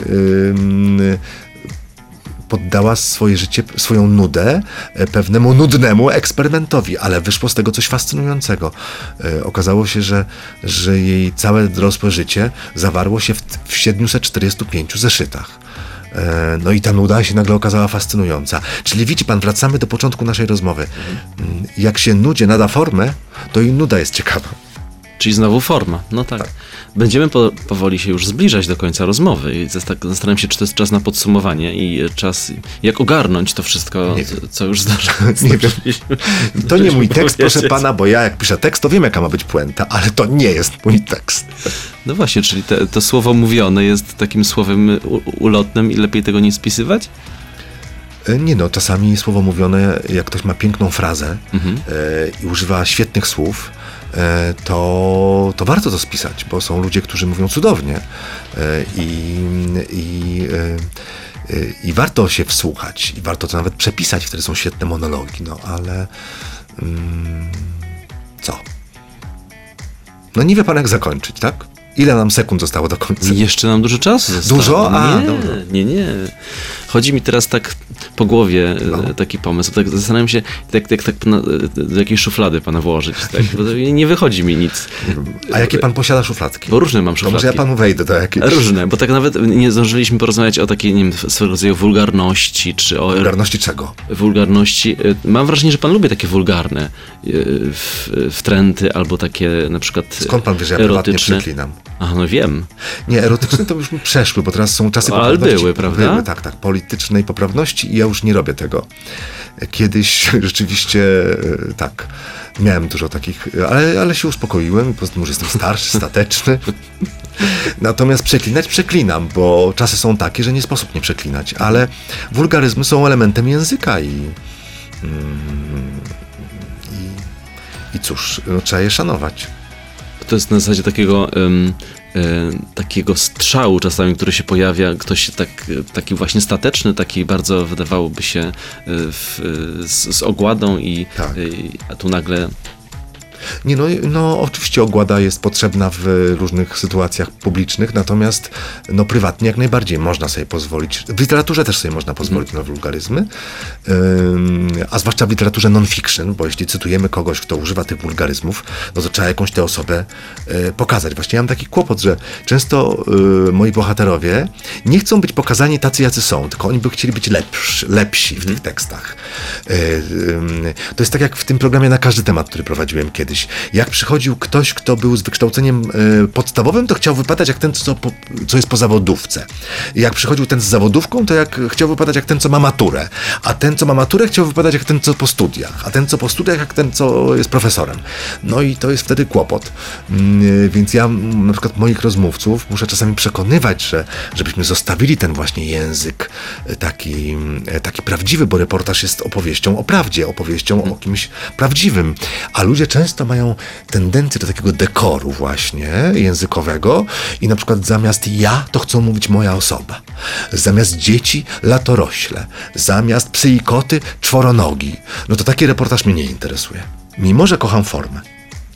poddała swoje życie, swoją nudę pewnemu nudnemu eksperymentowi, ale wyszło z tego coś fascynującego. Okazało się, że, że jej całe dorosłe życie zawarło się w, w 745 zeszytach. E, No i ta nuda się nagle okazała fascynująca. Czyli widzi pan, wracamy do początku naszej rozmowy. Mm, Jak się nudzie nada formę, to i nuda jest ciekawa. Czyli znowu forma. No tak. Będziemy po, powoli się już zbliżać do końca rozmowy i zasta- zastanawiam się, czy to jest czas na podsumowanie i e, czas, jak ogarnąć to wszystko, co, co już zdarza. Nie wiem. To nie mój tekst, proszę pana, bo ja jak piszę tekst, to wiem jaka ma być puenta, ale to nie jest mój tekst. No właśnie, czyli te, to słowo mówione jest takim słowem u, ulotnym i lepiej tego nie spisywać? E, Nie no, czasami słowo mówione, jak ktoś ma piękną frazę Mhm. e, i używa świetnych słów, to, to warto to spisać, bo są ludzie, którzy mówią cudownie e, i, i, e, e, i warto się wsłuchać i warto to nawet przepisać, wtedy są świetne monologi, no ale mm, co? No nie wie pan jak zakończyć, tak? Ile nam sekund zostało do końca? Jeszcze nam dużo czasu zostało. Dużo? A, nie, dobra. nie, nie. Chodzi mi teraz tak po głowie e, No. taki pomysł. Tak zastanawiam się, jak, jak tak pana, do jakiej szuflady pana włożyć. Tak? Bo to nie wychodzi mi nic. A jakie pan posiada szufladki? Bo różne mam To szufladki. może ja panu wejdę do jakiejś Różne, bo tak nawet nie zdążyliśmy porozmawiać o takiej, nie wiem, swego rodzaju wulgarności, czy o wulgarności czego? wulgarności. Y, Mam wrażenie, że pan lubi takie wulgarne w, wtręty, albo takie na przykład Skąd pan wie, że ja prywatnie przeklinam? Aha, no wiem. Nie, erotyczne to już przeszły, bo teraz są czasy Ale były, prawda? Były, tak, tak, politycznej poprawności i ja już nie robię tego. Kiedyś rzeczywiście e, tak, miałem dużo takich, ale, ale się uspokoiłem, poza tym już jestem starszy, stateczny. Natomiast przeklinać przeklinam, bo czasy są takie, że nie sposób nie przeklinać, ale wulgaryzmy są elementem języka i, mm, i, i cóż, no, trzeba je szanować. To jest na zasadzie takiego, e, takiego strzału czasami, który się pojawia. Ktoś się tak, taki właśnie stateczny, taki bardzo wydawałoby się e, w, e, z, z ogładą i Tak. e, a tu nagle Nie, no, no oczywiście ogłada jest potrzebna w różnych sytuacjach publicznych, natomiast no, prywatnie jak najbardziej można sobie pozwolić. W literaturze też sobie można pozwolić na wulgaryzmy, a zwłaszcza w literaturze non-fiction, bo jeśli cytujemy kogoś, kto używa tych wulgaryzmów, no to trzeba jakąś tę osobę e, pokazać. Właśnie ja mam taki kłopot, że często e, moi bohaterowie nie chcą być pokazani tacy, jacy są, tylko oni by chcieli być lepsi, lepsi w tych tekstach. E, To jest tak jak w tym programie na każdy temat, który prowadziłem kiedyś. Jak przychodził ktoś, kto był z wykształceniem e, podstawowym, to chciał wypadać jak ten, co, po, co jest po zawodówce. Jak przychodził ten z zawodówką, to jak chciał wypadać jak ten, co ma maturę. A ten, co ma maturę, chciał wypadać jak ten, co po studiach. A ten, co po studiach, jak ten, co jest profesorem. No i to jest wtedy kłopot. Mm, Więc ja mm, na przykład moich rozmówców muszę czasami przekonywać, że żebyśmy zostawili ten właśnie język e, taki, e, taki prawdziwy, bo reportaż jest opowieścią o prawdzie, opowieścią o kimś prawdziwym. A ludzie często mają tendencję do takiego dekoru właśnie językowego i na przykład zamiast ja, to chcą mówić moja osoba. Zamiast dzieci, latorośle. Zamiast psy i koty, czworonogi. No to taki reportaż mnie nie interesuje. Mimo, że kocham formę.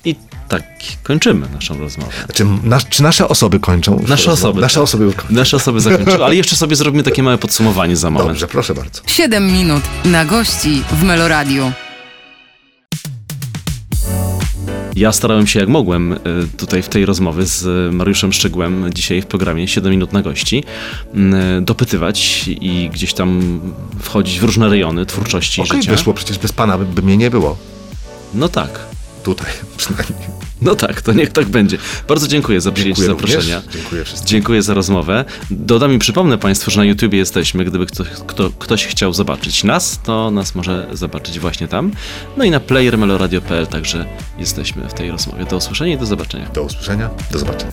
i tak kończymy naszą rozmowę. Znaczy, nas, czy nasze osoby kończą? Nasze osoby. Nasze tak. osoby kończą. Nasze osoby zakończyły, ale jeszcze sobie zrobimy takie małe podsumowanie za moment. Dobrze, proszę bardzo. 7 minut na gości w Meloradiu. Ja starałem się jak mogłem y, tutaj w tej rozmowie z Mariuszem Szczegłem dzisiaj w programie 7 minut na gości y, dopytywać i gdzieś tam wchodzić w różne rejony twórczości Okej, życia. wyszło, przecież bez pana by, by mnie nie było. No tak. Tutaj przynajmniej. No tak, to niech tak będzie. Bardzo dziękuję za przyjęcie Dziękuję zaproszenia. również. Dziękuję wszystkim. Dziękuję za rozmowę. Dodam i przypomnę Państwu, że na YouTubie jesteśmy. Gdyby kto, kto, ktoś chciał zobaczyć nas, to nas może zobaczyć właśnie tam. No i na playermeloradio.pl także jesteśmy w tej rozmowie. Do usłyszenia i do zobaczenia. Do usłyszenia. Do zobaczenia.